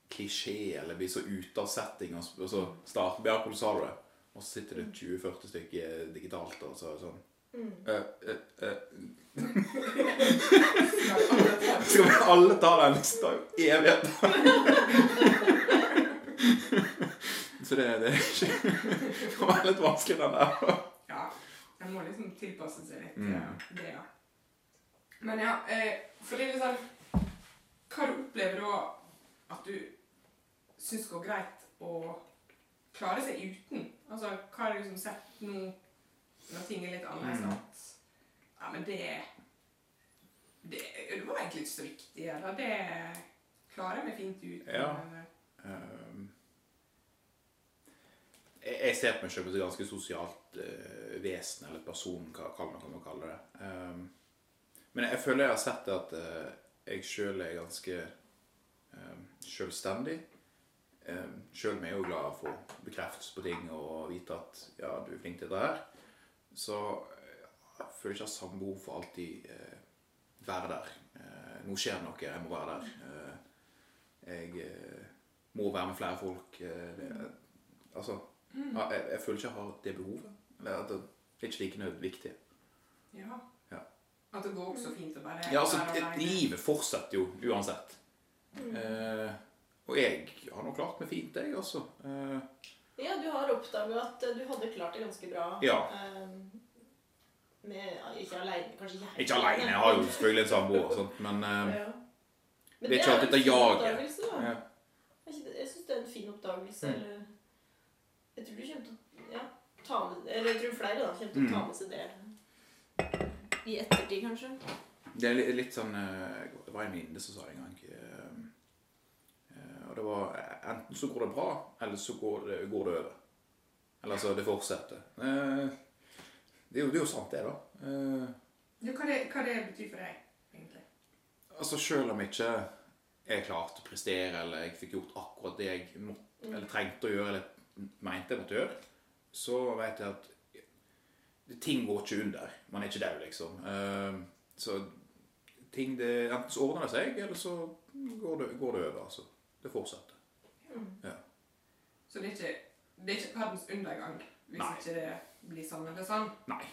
klisjé, eller det blir så ute av setting. Og så, og så starter Bjarke, hvordan sa du det? Og så sitter det 20-40 stykker digitalt, og så er det sånn Mm. uh, uh, uh. Skal vi alle ta den lista i evigheter? Så det, det er ikke Det var litt vanskelig, den der. Ja, en må liksom tilpasse seg litt Mm. til det, ja. Men ja, eh, for det er sånn Hva du opplever da at du syns går greit å klare seg uten? Altså, hva har du liksom sett nå når ting er litt annerledes? Mm. At ja, men det, det Det var egentlig ikke så viktig, eller det klarer jeg meg fint uten. Ja. eller- Ehm, jeg, ser på meg selv som et ganske sosialt uh, vesen, eller person, hva hva man kan kalle det. Ehm, men jeg føler jeg har sett at uh, jeg sjøl er ganske um, sjølstendig. Um, sjøl om jeg er jo glad for å bekreftelse på ting og vite at ja, du er flink til dette her, så eh, jeg føler ikke jeg har samme behov for alltid uh, være der. Uh, nå skjer det noe, jeg må være der. Uh, jeg må være med flere folk. det, altså, ja, jeg, jeg føler ikke jeg har det behovet. Eller at det, det er ikke like viktig. Ja. At det går også fint å bare Ja, altså, livet fortsetter jo uansett. Eh, og jeg har nå klart meg fint, jeg, altså. Eh, Ja, du har oppdaga at eh, du hadde klart det ganske bra. Ja. Eh, med, ikke aleine, kanskje jeg. ikke alene, jeg har jo selvfølgelig en samboer og sånt, men eh, Ja. Men det er ikke alltid en det fin jaget. ja. Jeg syns det er en fin oppdagelse. Mm. Eller Jeg tror du kommer til å ja, ta med Eller jeg tror flere da kommer til å ta Mm. med seg det i ettertid, kanskje. Det er litt, litt sånn eh, Det var en venninne som sa det en gang. eh, eh, og det var Enten så går det bra, eller så går det, går det over. Eller så det fortsetter. Eh, det, er jo, det er jo sant, det, da. Eh, Ja, hva, det, hva det betyr for deg, egentlig? altså, selv om ikke jeg klarte å prestere, eller jeg fikk gjort akkurat det jeg måtte, eller trengte å gjøre, eller mente jeg måtte gjøre, så vet jeg at ting går ikke under. Man er ikke der, liksom. Eh, så ting det, Enten så ordner det seg, eller så går det, går det over. altså. Det fortsetter. Så det er ikke, det er ikke verdens undergang hvis Nei. ikke det blir sånn eller sånn? Nei.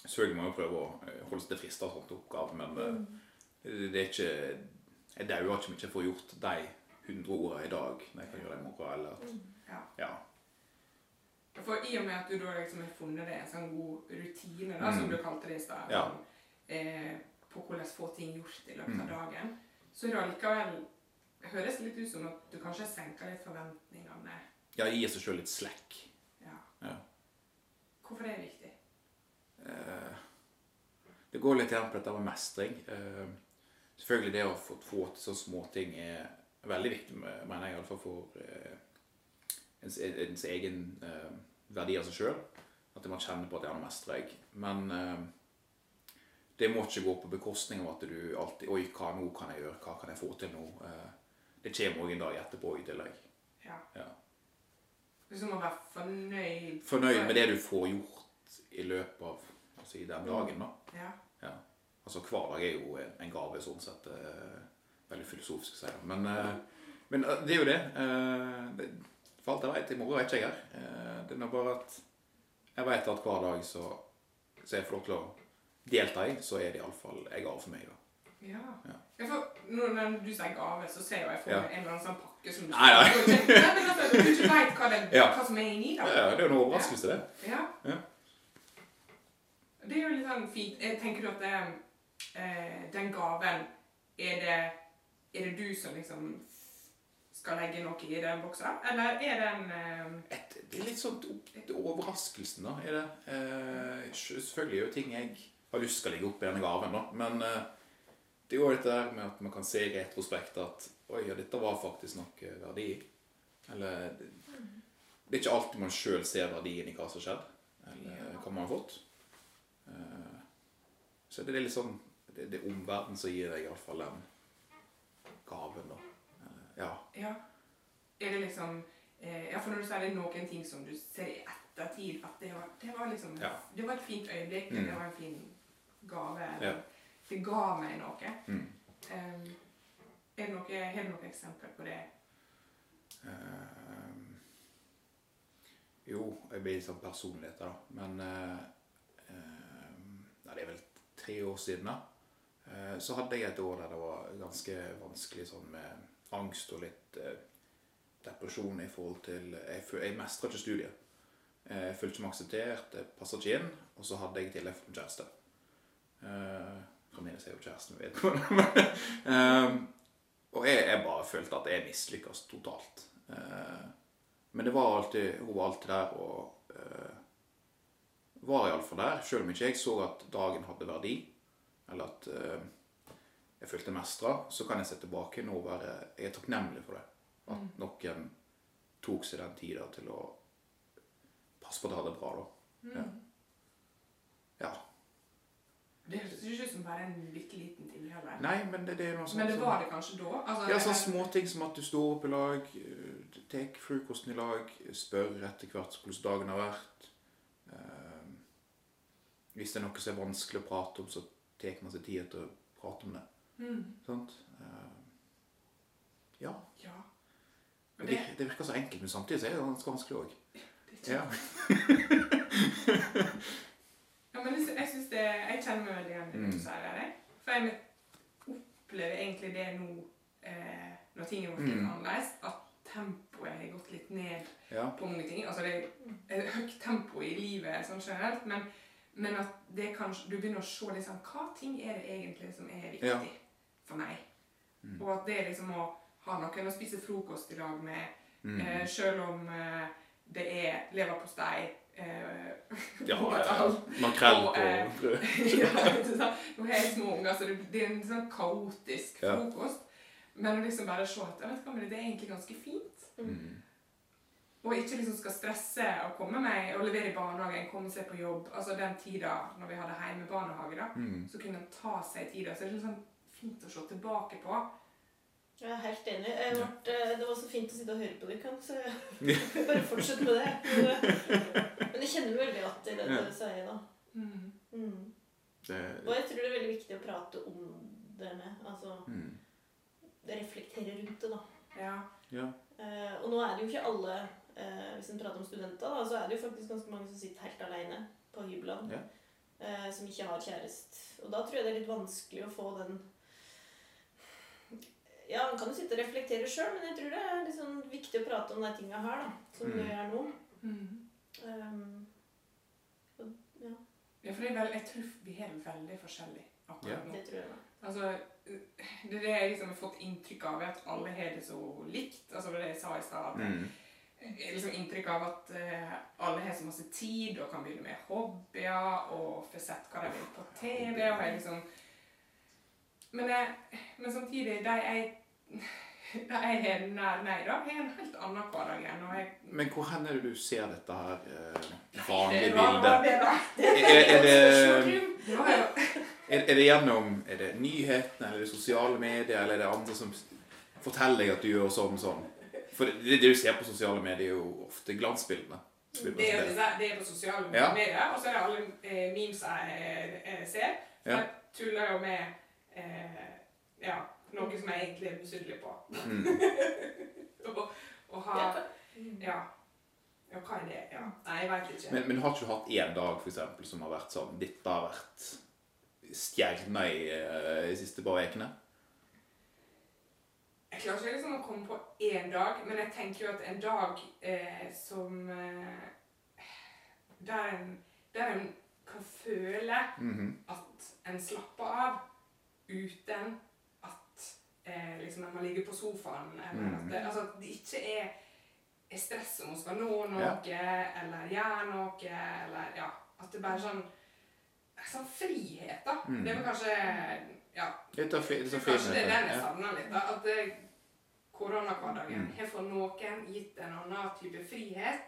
Selvfølgelig må jeg prøve å eh, holde seg til frister og sånt oppgave, men mm. det er ikke Jeg dauer ikke om jeg ikke får gjort de 100 ordene i dag når jeg kan gjøre det i morgen, eller at Ja. Ja. For i og med at du da liksom har funnet deg en sånn god rutine, da, som Mm. du kalte det i stad, Ja. sånn, eh, på hvordan få ting gjort i løpet av Mm. dagen, så er det allikevel høres det litt ut som at du kanskje senker litt forventningene. Ja, gi seg sjøl litt slack. Ja. Ja. Hvorfor det er viktig? Eh, det går litt igjen på dette med mestring. Eh, selvfølgelig det å få, få til sånne småting er veldig viktig, mener jeg, iallfall for eh, ens, ens egen eh, verdi av seg sjøl. At man kjenner på at ja, nå mestrer jeg. Men eh, det må ikke gå på bekostning av at du alltid Oi, hva nå kan jeg gjøre? Hva kan jeg få til nå? Eh, det kommer òg en dag etterpå i tillegg. Ja. Ja. Liksom å være fornøyd. Fornøyd med det du får gjort i løpet av altså, i den dagen, da. Ja. Ja. Altså hver dag er jo en, en gave sånn sett. Eh, veldig filosofisk å si. Men, eh, men eh, det er jo det. Eh, det for alt jeg veit, i morgen er ikke jeg her. Eh, det er nå bare at jeg vet at hver dag så, så jeg får lov til å delta i, så er det iallfall en gave for meg. da. Ja. Ja. ja for når, du sier gave, så ser jeg for Ja. meg en eller annen sånn pakke som du Nei, nei. Nei, men altså, du ikke vet hva, det, Ja. hva som er inni da. Ja, det er jo en overraskelse, det. Ja. Ja. Det er jo litt sånn fint. Jeg tenker du at det, eh, den gaven er det, er det du som liksom skal legge noe i den boksen? Eller er den eh, Et, det er litt sånn opp til overraskelsen, da. er det. Eh, selvfølgelig er jo ting jeg har lyst til å legge opp i denne gaven, da. Men eh, det er jo dette med at man kan se i retrospekt at Oi, ja, dette var faktisk noe verdi i. Eller det, det er ikke alltid man sjøl ser verdien i hva som har skjedd, eller Ja. hva man har fått. Eh, så det er litt sånn Det, det er omverdenen som gir deg iallfall den gaven, da. Ja. Ja. Er det liksom eh, Ja, for når du sier det er noen ting som du ser i ettertid at det var, det var liksom Ja. Det var et fint øyeblikk, Mm. det var en fin gave. Ja. Det ga meg noe. Mm. Um, er det noe, har du noen eksempler på det? Uh, jo, jeg blir litt sånn personligheter, da. Men vel tre år siden, da, eh, så hadde jeg et år der det var ganske vanskelig sånn med angst og litt eh, depresjon i forhold til Jeg, jeg mestra ikke studiet. Eh, Jeg følte meg akseptert, jeg passa ikke inn, og så hadde jeg i tillegg fått en kjæreste. Eh, Fremdeles er jo kjæresten min vedkommende. um, og jeg, jeg bare følte at jeg mislykkes totalt. Eh, men det var alltid, hun var alltid der og eh, var iallfall der, selv om ikke jeg så at dagen hadde verdi, eller at eh, jeg følte mestra, så kan jeg se tilbake nå og være Jeg er takknemlig for det. At noen tok seg den tida til å passe på at jeg hadde det bra, da. Ja. ja. Det høres ikke ut som bare en bitte liten ting heller. Nei, men det, det er noe sånt Men det var det kanskje da? Altså, Ja, sånn jeg- småting som at du står opp i lag, eh, tar frokosten i lag, spør etter hvert hvordan dagen har vært. Eh, hvis det er noe som er vanskelig å prate om, så tar man seg tid til å prate om det. Mm, Sant? Eh, ja. ja. Det, Men det, virker- det virker så enkelt, men samtidig så er det ganske vanskelig òg. Ja. Ja, men jeg, synes det, jeg kjenner meg veldig igjen i det Mm. du sier der. For jeg opplever egentlig det nå, eh, når ting er blitt Mm. annerledes, at tempoet har gått litt ned ja. på mange ting. Altså det er høyt tempo i livet sånn generelt, men, men at det kanskje, du begynner å se liksom, hva ting er det egentlig som er viktig Ja. For meg. Mm. Og at det liksom å ha noen å spise frokost i lag med, Mm. eh, selv om eh, det er leverpostei eh, ja. Makrell på eh, brød. ja. Nå har jeg små unger, så det, det er en sånn kaotisk Ja. frokost. Men å liksom bare se at jeg vet hva, men det er egentlig ganske fint. Mm. Og ikke liksom skal stresse å komme meg og levere i barnehagen, komme seg på jobb. Altså den tida når vi hadde hjemmebarnehage, da, Mm. så kunne en ta seg tida. Så det er sånn fint å se tilbake på. Jeg er helt enig. Jeg ble, eh, det var så fint å sitte og høre på dere, så jeg bare fortsett med det. Men, eh, jeg kjenner meg veldig igjen i det dere du sier, da. Mm. Mm. Det, Og jeg tror det er veldig viktig å prate om det med. Altså mm. reflektere rundt det, da. Ja. Ja. Eh, og nå er det jo ikke alle eh, Hvis en prater om studenter, da, så er det jo faktisk ganske mange som sitter helt alene på hyblene. Ja. Eh, som ikke har kjæreste. Og da tror jeg det er litt vanskelig å få den Ja, man kan jo sitte og reflektere sjøl, men jeg tror det er liksom viktig å prate om de tinga her, da. Som vi Mm. gjør nå. Mm. Um, og, ja, ja, for det er vel, jeg tror vi har det veldig forskjellig akkurat nå. det tror jeg. da. Altså, det er det jeg liksom har fått inntrykk av, er at alle har det så likt. Altså det er det jeg sa i stad. at Mm. Liksom inntrykk av at uh, alle har så masse tid og kan begynne med hobbyer og få sett hva de vil på TV. og jeg liksom... Men, jeg, men samtidig, de jeg, de jeg har nær meg, da, har en helt annen hverdag enn jeg Men hvor hen er det du ser dette her eh, vanlige bildet? det. Er, er, det, er, er det gjennom Er det nyhetene, eller er det sosiale medier, eller er det andre som forteller deg at du gjør sånn og sånn? For det, det du ser på sosiale medier, er jo ofte glansbildene. Det er, det er på sosiale Ja. medier, og så er det alle eh, memes jeg jeg ser. Så Ja. jeg tuller jo med eh, ja, noe som jeg egentlig er misunnelig på. Mm. og, og ha Ja. Ja, hva er det? Ja. Nei, jeg veit ikke. Men, men har ikke du hatt én dag for eksempel, som har vært sånn Dette har vært stjerna i eh, de siste par ukene? Jeg klarer ikke liksom å komme på én dag, men jeg tenker jo at en dag eh, som eh, der, en, der en kan føle Mhm. at en slapper av uten at eh, liksom en må ligge på sofaen. Eller Mm. at det, altså, at det ikke er, er stress om hun skal nå noe Ja. eller gjøre noe. Eller ja, at det bare er sånn Sånn frihet, da. Mm. Det var kanskje Ja, Litt av fri, litt av Kanskje det er den jeg savner litt. da, At eh, koronahverdagen Mm. har for noen gitt en annen type frihet.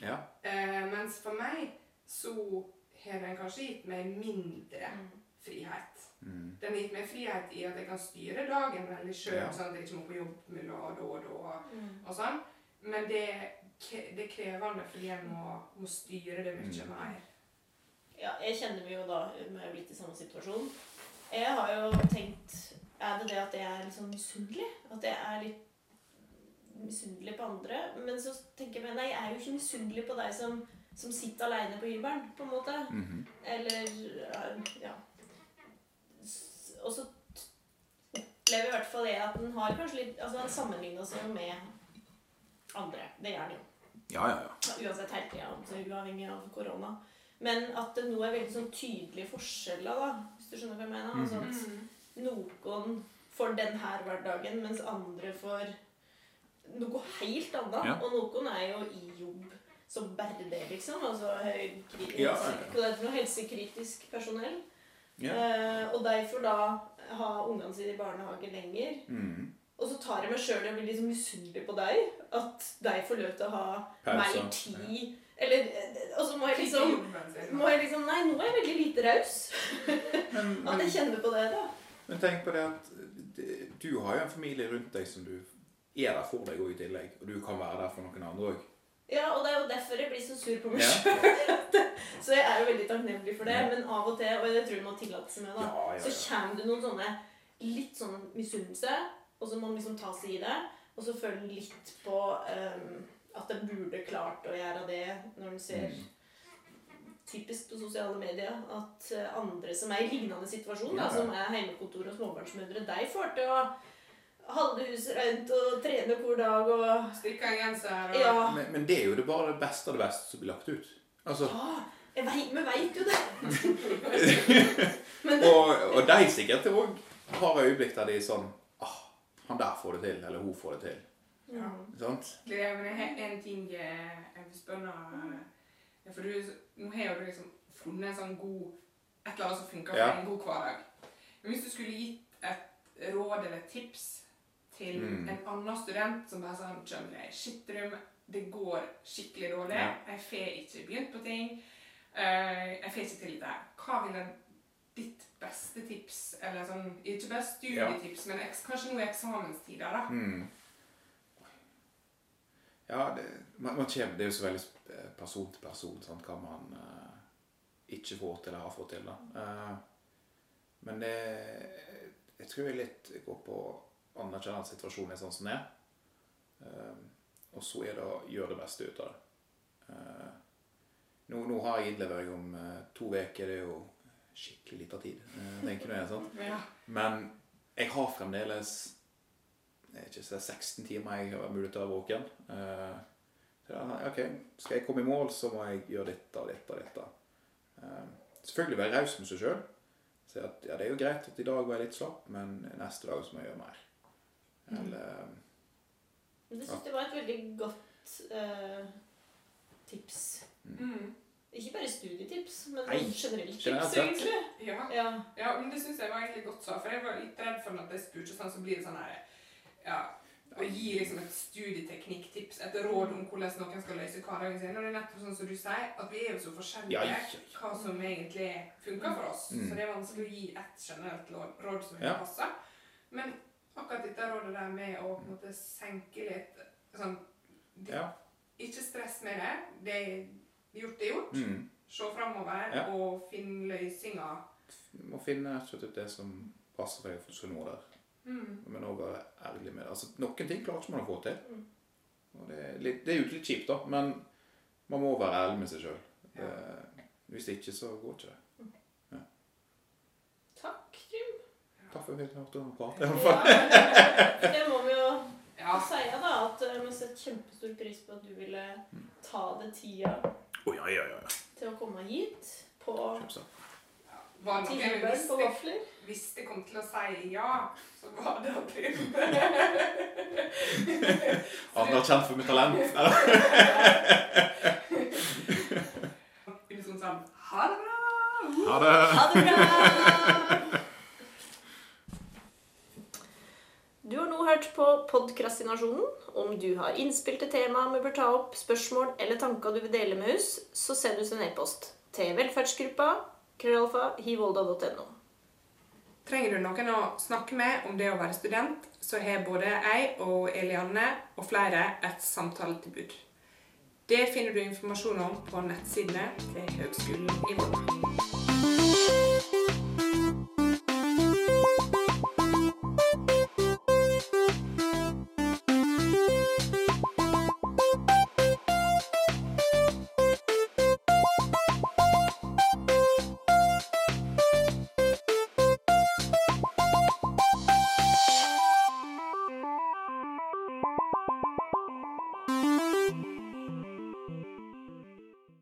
Ja. Eh, mens for meg så har den kanskje gitt meg mindre Mm. frihet. Mm. Den har gitt meg frihet i at jeg kan styre dagen veldig sjøl, Ja. sånn at jeg ikke må på jobb mellom da og da. Mm. og sånn. Men det, det er krevende fordi jeg må, må styre det mye Mm. mer. Ja, jeg kjenner meg jo da Vi er jo litt i samme situasjon. Jeg har jo tenkt Er det det at jeg er litt sånn misunnelig? At jeg er litt misunnelig på andre? Men så tenker jeg meg Nei, jeg er jo ikke misunnelig på deg som, som sitter aleine på hybelen, på en måte. Mhm. Eller eh, Ja. Opplever i hvert fall det at den har kanskje litt Altså, han sammenligner seg jo med andre. Det gjør han jo. Ja, ja, ja. Uansett tida, altså uavhengig av korona. Men at det nå er veldig sånn tydelige forskjeller, da, hvis du skjønner hva jeg mener. Altså at noen får den her hverdagen, mens andre får noe helt annet. Ja. Og noen er jo i jobb som bare det, liksom. Altså høy, kri, Ja. er for noe helsekritisk personell. Ja. Eh, og derfor får da ha ungene sine i barnehage lenger. Mm. Og så tar jeg meg sjøl i å bli liksom misunnelig på deg. At de får lov til å ha mer tid. Eller Og så må jeg liksom må jeg liksom Nei, nå er jeg veldig lite raus. At jeg kjenner på det, da. men tenk på det at du har jo en familie rundt deg som du er der for deg òg i tillegg. Og du kan være der for noen andre òg. Ja, og det er jo derfor jeg blir så sur på meg Ja. sjøl. Så jeg er jo veldig takknemlig for det. Ja. Men av og til, og det tror jeg man tillater seg med, da, Ja, så kommer det noen sånne litt sånn misunnelse, og så må man liksom ta seg i det. Og så føler litt på um, at en burde klart å gjøre det når en ser Mm. typisk på sosiale medier at eh, andre som er i lignende situasjon, da, som er heimekontor og småbarnsmødre, de får til å holde huset rent og trene hver dag og Strikke en genser og Ja. Men, men det er jo det bare det beste av det beste som blir lagt ut. Altså, Ja, jeg vet, vi veit jo det. det. og, og de sikkert òg har øyeblikk der de er sånn ah, Han der får det til, eller hun får det til. Ja. Sant? Det er men en ting eh, jeg vil spørre ja, For du, nå har jo du liksom funnet en sånn god Et eller annet som funker for Ja. en god hverdag. Men hvis du skulle gitt et råd eller et tips til Mm. en annen student som bare sånn Skjønner jeg, shitrum, det går skikkelig dårlig. Ja. Jeg får ikke begynt på ting. Uh, jeg får ikke til det. Hva ville ditt beste tips, eller sånn Ikke bare studietips, men eks, kanskje nå i eksamenstider, da. Mm. Ja, det, man, man kommer, det er jo så veldig eh, person til person sant, hva man uh, ikke får til eller har fått til. da. Uh, men det, jeg tror jeg litt går på anerkjenne at situasjonen er sånn som den er. Eh, og så er det å gjøre det beste ut av det. Eh, nå, nå har jeg innlevering om eh, to uker. Det er jo skikkelig lite tid. eh, tenker jeg, sant? Men jeg har fremdeles ikke, så er 16 timer jeg har mulighet til å være våken. Eh, da, ok, Skal jeg komme i mål, så må jeg gjøre dette og dette og dette. Selvfølgelig være raus med seg sjøl. Si at ja, det er jo greit at i dag var jeg litt slapp, men neste dag så må jeg gjøre mer. Eller Men det syns jeg var et veldig godt eh, tips. Mm. Ikke bare studietips, men Nei, generelt tips, egentlig. Ja. Ja. Ja, men det syns jeg var egentlig godt svar. For jeg var litt redd for at jeg spurte sånn, så blir det sånn her Ja. Å gi liksom et studieteknikktips, et råd om hvordan noen skal løse hverdagen sin. Og det er nettopp sånn som du sier, at vi er jo så forskjellige Ja, hva som egentlig funker for oss. Mm. Så det er vanskelig å gi ett generelt råd som Ja. passer. Men akkurat dette rådet der med å på en måte senke litt sånn Ja. Ikke stress med det. Det er gjort, det er gjort. Mm. Se framover Ja. og finne løsninger. Må finne det som passer for deg for der. Mm. Men òg være ærlig med det. Altså, Noen ting klarer ikke man å få til. Mm. Og det, er litt, det er jo litt kjipt, da, men man må være ærlig med seg sjøl. Ja. Hvis ikke, så går ikke det. Takk, Trym. Takk for at jeg hørte ham prate. i Ja, det må vi jo Ja. si, da. At eh, vi setter kjempestor pris på at du ville ta deg tida oh, ja, ja, ja. ja. til å komme hit på det Tilbør på vafler. Hvis visste kom til å si ja, så var det er kjent for mitt talent. Sånn sånn Ha det bra! Ha det. Ha det bra! Du har nå hørt på Podkrastinasjonen. Om du har innspill til tema vi bør ta opp, spørsmål eller tanker du vil dele med oss, så send oss en e-post til velferdsgruppa krøllalfa hivolda.no. Trenger du noen å snakke med om det å være student, så har både jeg og Elianne og flere et samtaletilbud. Det finner du informasjon om på nettsidene til Høgskolen i Volda.